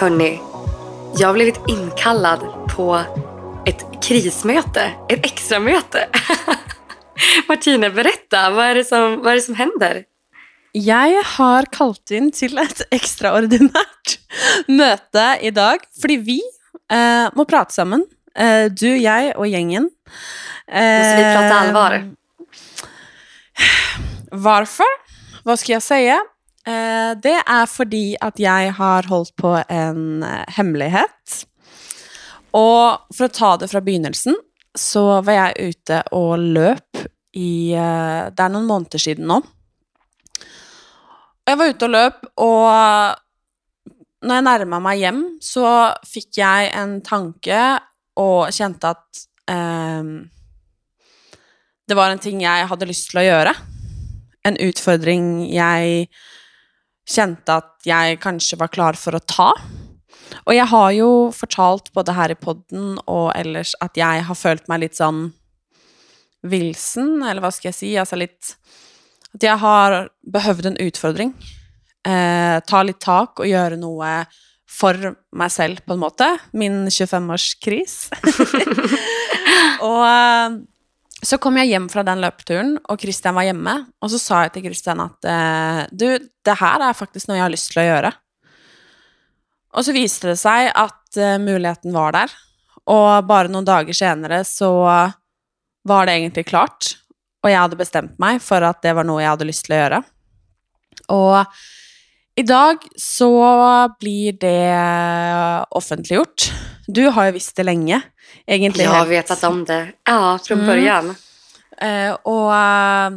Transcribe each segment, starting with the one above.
Hörni. Jag har blivit inkallad på ett krismöte, ett extramöte. Martine, berätta. Vad är, det som, vad är det som händer? Jeg har kalt inn til et ekstraordinært møte i dag, fordi vi eh, må prate sammen. Eh, du, jeg og gjengen. Måste vi prata Eh, allvar? Varför? Hva skal jeg si? Eh, det er fordi at jeg har holdt på en eh, hemmelighet. Og for å ta det fra begynnelsen, så var jeg ute og løp i eh, Det er noen måneder siden nå. Jeg var ute og løp, og når jeg nærma meg hjem, så fikk jeg en tanke og kjente at eh, det var en ting jeg hadde lyst til å gjøre. En utfordring jeg kjente at jeg kanskje var klar for å ta. Og jeg har jo fortalt både her i podden og ellers at jeg har følt meg litt sånn vilsen, eller hva skal jeg si, altså litt At jeg har behøvd en utfordring. Eh, ta litt tak og gjøre noe for meg selv, på en måte. Min 25-årskris. og eh, så kom jeg hjem fra den løpeturen, og Christian var hjemme. Og så sa jeg til Christian at eh, du, det her er faktisk noe jeg har lyst til å gjøre. Og så viste det seg at eh, muligheten var der. Og bare noen dager senere så var det egentlig klart. Og jeg hadde bestemt meg for at det var noe jeg hadde lyst til å gjøre. Og i dag så blir det offentliggjort. Du har jo visst det lenge. Egentlig Jeg har at vetat om det. Ja, från Mm. början. Eh, og uh,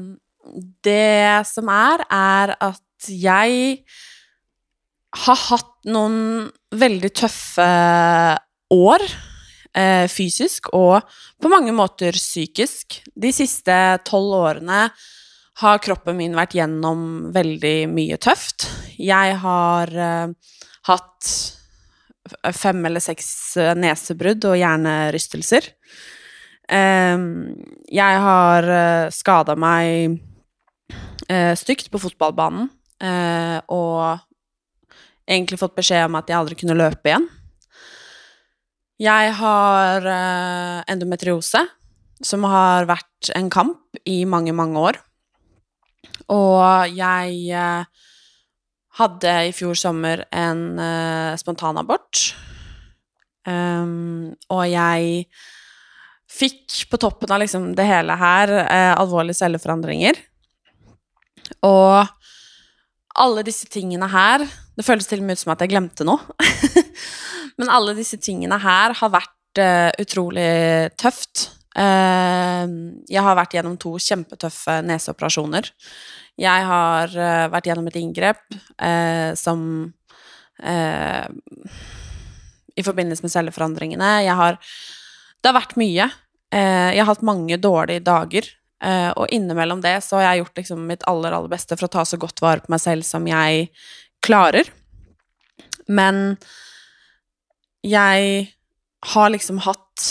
det som er, er at jeg har hatt noen veldig tøffe år eh, fysisk og på mange måter psykisk. De siste tolv årene har kroppen min vært gjennom veldig mye tøft. Jeg har uh, hatt fem eller seks eh, nesebrudd og hjernerystelser. Ehm, jeg har uh, skada meg uh, stygt på fotballbanen, eh, og egentlig fått beskjed om at jeg aldri kunne løpe igjen. Jeg har eh, endometriose, som har vært en kamp i mange, mange år. Og jeg eh, hadde i fjor sommer en uh, spontanabort. Um, og jeg fikk på toppen av liksom det hele her uh, alvorlige celleforandringer. Og alle disse tingene her Det føles til og med ut som at jeg glemte noe. Men alle disse tingene her har vært uh, utrolig tøft. Eh, jeg har vært gjennom to kjempetøffe neseoperasjoner. Jeg har eh, vært gjennom et inngrep eh, som eh, I forbindelse med celleforandringene. Jeg har Det har vært mye. Jeg har hatt mange dårlige dager. og innimellom det så har jeg gjort liksom mitt aller, aller beste for å ta så godt vare på meg selv som jeg klarer. Men jeg har liksom hatt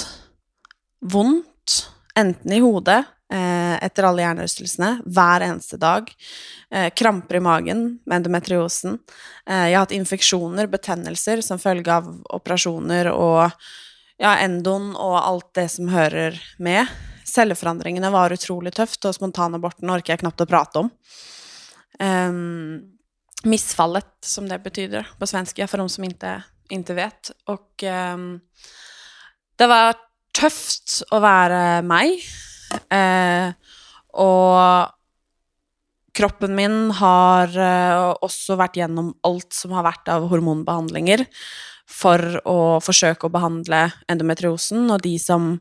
vondt, enten i hodet eh, etter alle hjernerystelsene, hver eneste dag. Eh, kramper i magen med endometriosen. Eh, jeg har hatt infeksjoner, betennelser, som følge av operasjoner og ja, endoen og alt det som hører med. Celleforandringene var utrolig tøft, og spontanaborten orker jeg knapt å prate om. Um, missfallet, som det betyder på svensk, for de som ikke, vet. Og um, det var tøft å være meg. Eh, og kroppen min har eh, også vært gjennom alt som har vært av hormonbehandlinger for å forsøke å behandle endometriosen, og de som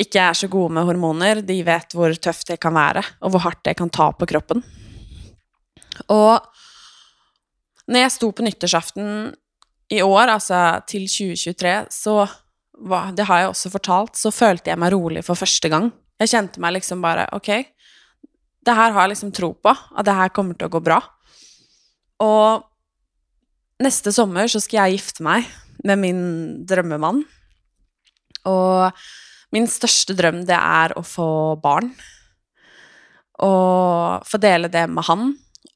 ikke er så gode med hormoner, de vet hvor tøft det kan være, og hvor hardt det kan ta på kroppen. Og når jeg sto på nyttårsaften i år, altså til 2023, så var, det har jeg også fortalt, så følte jeg meg rolig for første gang. Jeg kjente meg liksom bare Ok, det her har jeg liksom tro på, at det her kommer til å gå bra. Og neste sommer så skal jeg gifte meg med min drømmemann. Og min største drøm, det er å få barn. Og få dele det med han.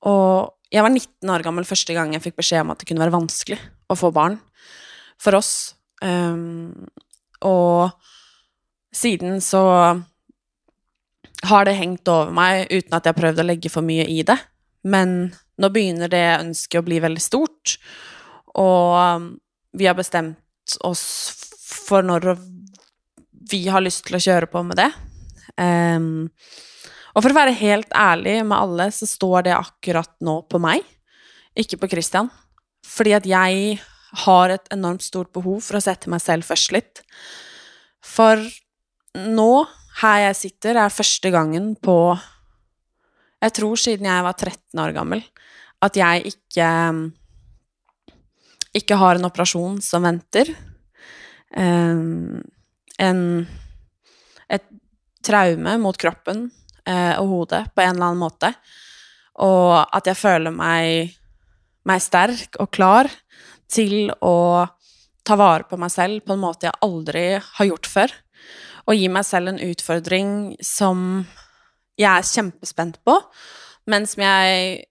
Og Jeg var 19 år gammel første gang jeg fikk beskjed om at det kunne være vanskelig å få barn for oss. Um, og siden så har det hengt over meg uten at jeg har prøvd å legge for mye i det. Men nå begynner det ønsket å bli veldig stort, og vi har bestemt oss for når vi har lyst til å kjøre på med det. Um, og for å være helt ærlig med alle, så står det akkurat nå på meg, ikke på Christian. Fordi at jeg har et enormt stort behov for å sette meg selv først litt. For nå, her jeg sitter, er første gangen på Jeg tror siden jeg var 13 år gammel, at jeg ikke ikke har en operasjon som venter. Um, en et traume mot kroppen eh, og hodet på en eller annen måte. Og at jeg føler meg, meg sterk og klar til å ta vare på meg selv på en måte jeg aldri har gjort før. Og gi meg selv en utfordring som jeg er kjempespent på, men som jeg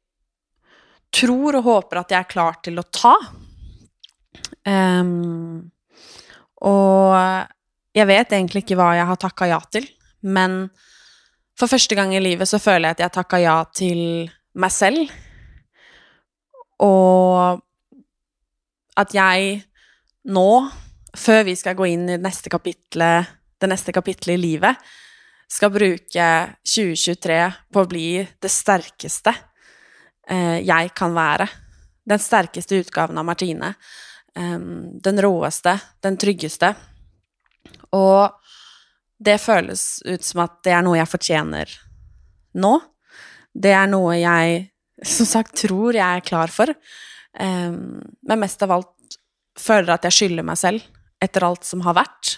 tror og håper at jeg er klar til å ta. Um, og jeg vet egentlig ikke hva jeg har takka ja til, men for første gang i livet så føler jeg at jeg takka ja til meg selv. Og at jeg nå, før vi skal gå inn i det neste kapitlet, det neste kapitlet i livet, skal bruke 2023 på å bli det sterkeste eh, jeg kan være. Den sterkeste utgaven av Martine. Den råeste, den tryggeste. Og det føles ut som at det er noe jeg fortjener nå. Det er noe jeg som sagt tror jeg er klar for. Men mest av alt føler at jeg skylder meg selv etter alt som har vært.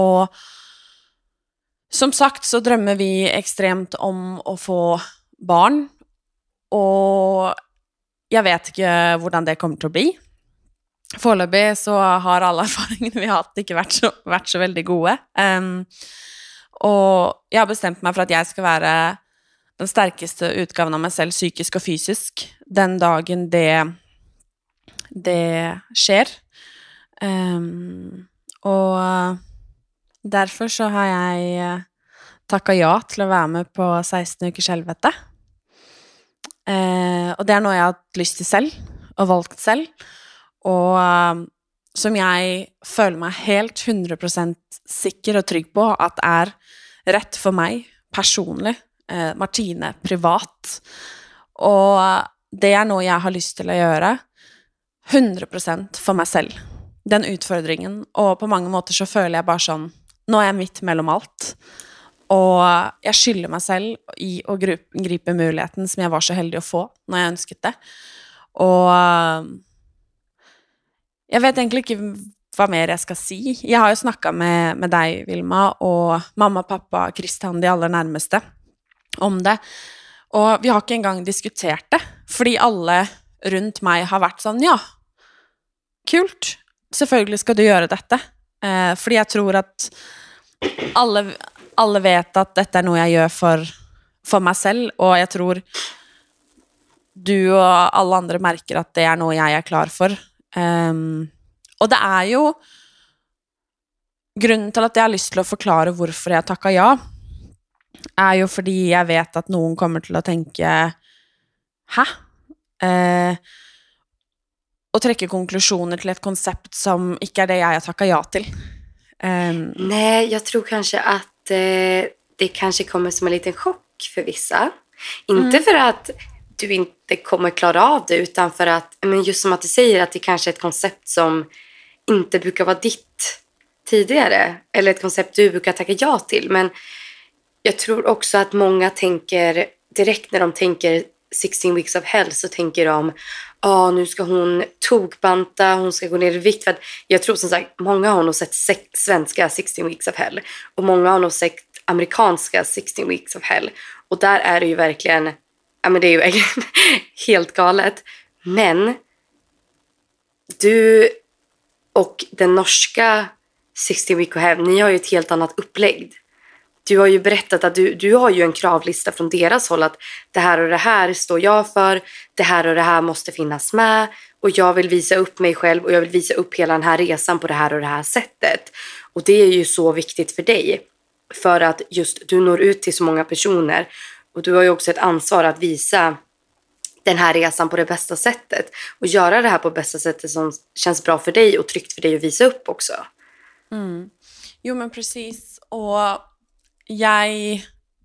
Og som sagt så drømmer vi ekstremt om å få barn, og jeg vet ikke hvordan det kommer til å bli. Foreløpig så har alle erfaringene vi har hatt, ikke vært så, vært så veldig gode. Um, og jeg har bestemt meg for at jeg skal være den sterkeste utgaven av meg selv, psykisk og fysisk, den dagen det, det skjer. Um, og derfor så har jeg uh, takka ja til å være med på 16 ukers helvete. Uh, og det er noe jeg har hatt lyst til selv, og valgt selv og um, som jeg føler meg helt 100 sikker og trygg på at er rett for meg personlig, Uh, Martine privat. Og det er noe jeg har lyst til å gjøre 100% for meg selv. Den utfordringen. Og på mange måter så føler jeg bare sånn Nå er jeg midt mellom alt. Og jeg skylder meg selv i å gripe muligheten som jeg var så heldig å få når jeg ønsket det. Og um, jeg vet egentlig ikke hva mer jeg skal si. Jeg har jo snakka med, med, deg, Vilma, og mamma, pappa, Kristian, de aller nærmeste, om det. Og vi har ikke engang diskutert det, fordi alle rundt meg har vært sånn Ja, kult. Selvfølgelig skal du gjøre dette. Eh, fordi jeg tror at alle, alle, vet at dette er noe jeg gjør for, for meg selv, og jeg tror du og alle andre merker at det er noe jeg er klar for. Um, og det er jo Grunnen til at jeg har lyst til å forklare hvorfor jeg takka ja, er jo fordi jeg vet at noen kommer til å tenke Hæ? Eh, og trekke konklusjoner til et konsept som ikke er det jeg har takka ja til. Um, Nei, jeg tror kanskje at uh, det kanskje kommer som en liten sjokk for vissa. Ikke mm. for at du ikke kommer klare av det utan for at, men just som at du sier, at det kanskje er et koncept som ikke bruker være ditt tidligere, eller et koncept du bruker takke ja til. Men jeg tror også at mange tenker direkt når de tenker 16 weeks of hell så tenker de ah, nu ska hon tokbanta, hon ska gå ner i vikt. För jag tror som sagt, många har nog sett svenska 16 weeks of hell och många har nog sett amerikanska 16 weeks of hell. Och där är det ju verkligen ja men det är ju verkligen helt galet. Men du och den norska 60 Week of hell, ni har ju ett helt annat upplägg. Du har ju berättat att du, du har ju en kravlista från deras håll att det här och det här står jag för, det här och det här måste finnas med och jag vill visa upp mig själv och jag vill visa upp hela den här resan på det här och det här sättet. Och det är ju så viktigt för dig för att just du når ut till så många personer och du har ju också ett ansvar att visa den här resan på det bästa sättet och göra det här på bästa sättet som känns bra för dig och tryggt för dig att visa upp också. Mm. Jo, men precis. Og jeg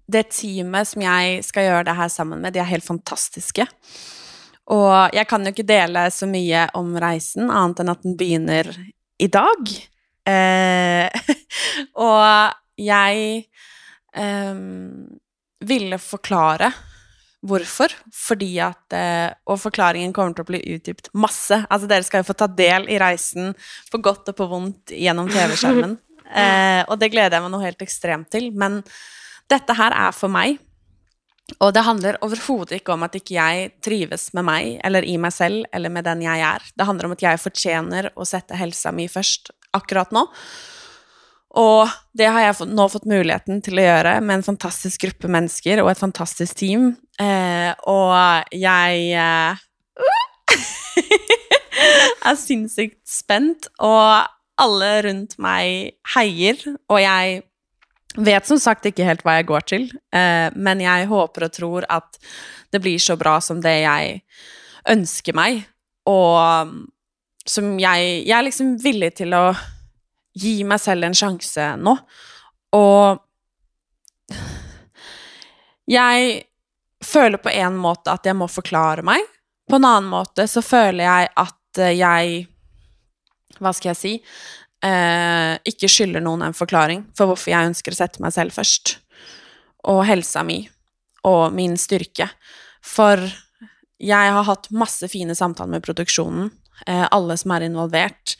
Det teamet som jeg skal gjøre det her sammen med, de er helt fantastiske. Og jeg kan jo ikke dele så mye om reisen, annet enn at den begynner i dag. Eh, og jeg eh, ville forklare hvorfor, fordi at eh, Og forklaringen kommer til å bli utdypt masse. Altså, dere skal jo få ta del i reisen på godt og på vondt gjennom TV-skjermen. Eh, og det gleder jeg meg noe helt ekstremt til. Men dette her er for meg. Og det handler overhodet ikke om at ikke jeg trives med meg, eller i meg selv, eller med den jeg er. Det handler om at jeg fortjener å sette helsa mi først akkurat nå. Og det har jeg nå fått muligheten til å gjøre med en fantastisk gruppe mennesker og et fantastisk team. Eh, og jeg eh, er sinnssykt spent, og alle rundt meg heier, og jeg vet som sagt ikke helt hva jeg går til, eh, men jeg håper og tror at det blir så bra som det jeg ønsker meg, og som jeg Jeg er liksom villig til å gi meg selv en sjanse nå, og jeg føler på en måte at jeg må forklare meg. På en annen måte så føler jeg at jeg hva skal jeg si, eh, ikke skylder noen en forklaring for hvorfor jeg ønsker å sette meg selv først. Og helsa mi og min styrke. For jeg har hatt masse fine samtaler med produksjonen, eh, alle som er involvert,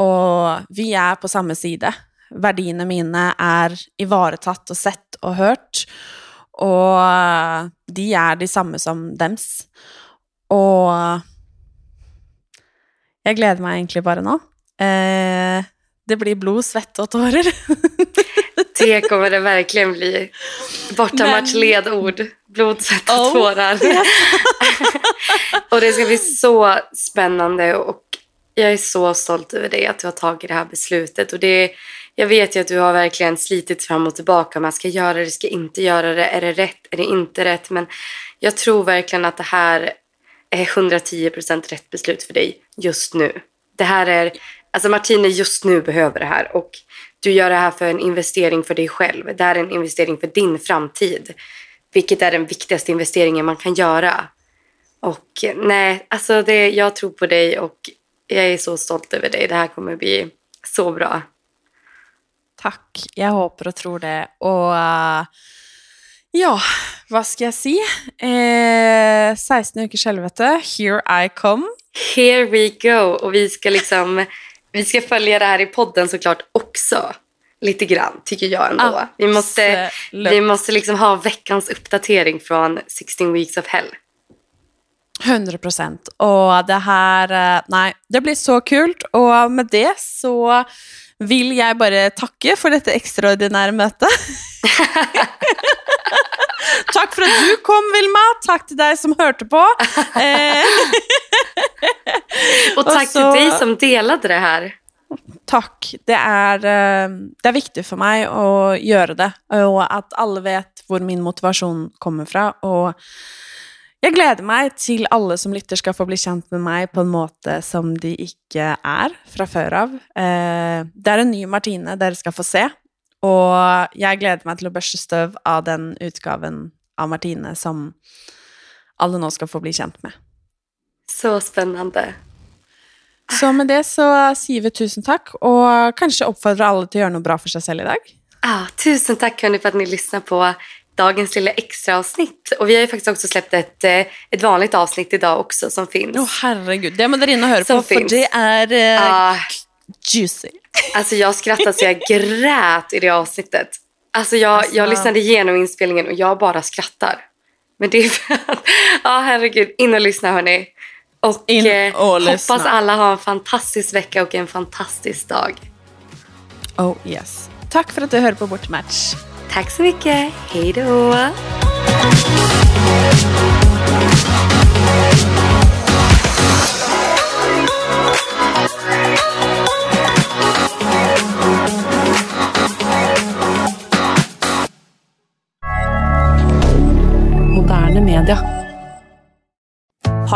og vi er på samme side. Verdiene mine er ivaretatt og sett og hørt, og de er de samme som dems. Og jeg gleder meg egentlig bare nå. Eh, det blir blod, svette og tårer. det kommer det verkligen bli. Bortamatch ledord. Blod, svett och oh, tårar. Och det ska bli så spännande och jag är så stolt över dig att du har tagit det här beslutet. Och det, jag vet ju att du har verkligen slitit fram och tillbaka. Man ska göra det, ska inte göra det. Är det rätt? Är det inte rätt? Men jag tror verkligen att det här är 110% rätt beslut för dig just nu. Det här är Alltså Martine just nu behöver det här och du gör det här för en investering för dig själv. Det här är en investering för din framtid. Vilket är den viktigaste investeringen man kan göra. Och nej, alltså det, jag tror på dig och jag är så stolt över dig. Det här kommer bli så bra. Tack, jag hoppas och tror det. Och uh, ja, vad ska jag säga? Eh, 16 veckors helvete, here I come. Here we go. Och vi ska liksom vi ska följa det här i podden såklart också. Lite grann, tycker jag ändå. Absolut. Vi måste, vi måste liksom ha veckans uppdatering från 16 weeks of hell. 100 procent. Og det her eh, Nei, det blir så kult. Og med det så vil jeg bare takke for dette ekstraordinære møtet. Takk for at du kom, Vilma. Takk til deg som hørte på. Eh. Og takk til deg som delte det her. Takk. Det er, eh, det er, viktig for meg å gjøre det, og at alle vet hvor min motivasjon kommer fra. Og jeg gleder meg til alle som lytter skal få bli kjent med meg på en måte som de ikke er fra før av. Eh, det er en ny Martine dere skal få se, og jeg gleder meg til å børste støv av den utgaven av Martine som alle nå skal få bli kjent med. Så spennende. Så med det så sier vi tusen takk, og kanskje oppfordrer alle til å gjøre noe bra for seg selv i dag. Ah, tusen takk hörni, for at dere lyssnar på dagens lille ekstraavsnitt. Og vi har jo faktisk også sluppet et, et vanlig vanligt avsnitt dag også, som fins. Å, oh, herregud, det må dere inn og høre på, finns. for det er uh, ah, juicy. Alltså jag skrattade så jag grät i det avsnittet. Alltså jag, alltså. jag lyssnade igenom inspelningen och jag bara skrattar. Men det är för att, ja herregud, in och lyssna hörni. Och, in eh, och eh, hoppas alla har en fantastisk vecka och en fantastisk dag. Oh yes. Tack för att du hörde på vårt match. Tack så mycket. Hej då.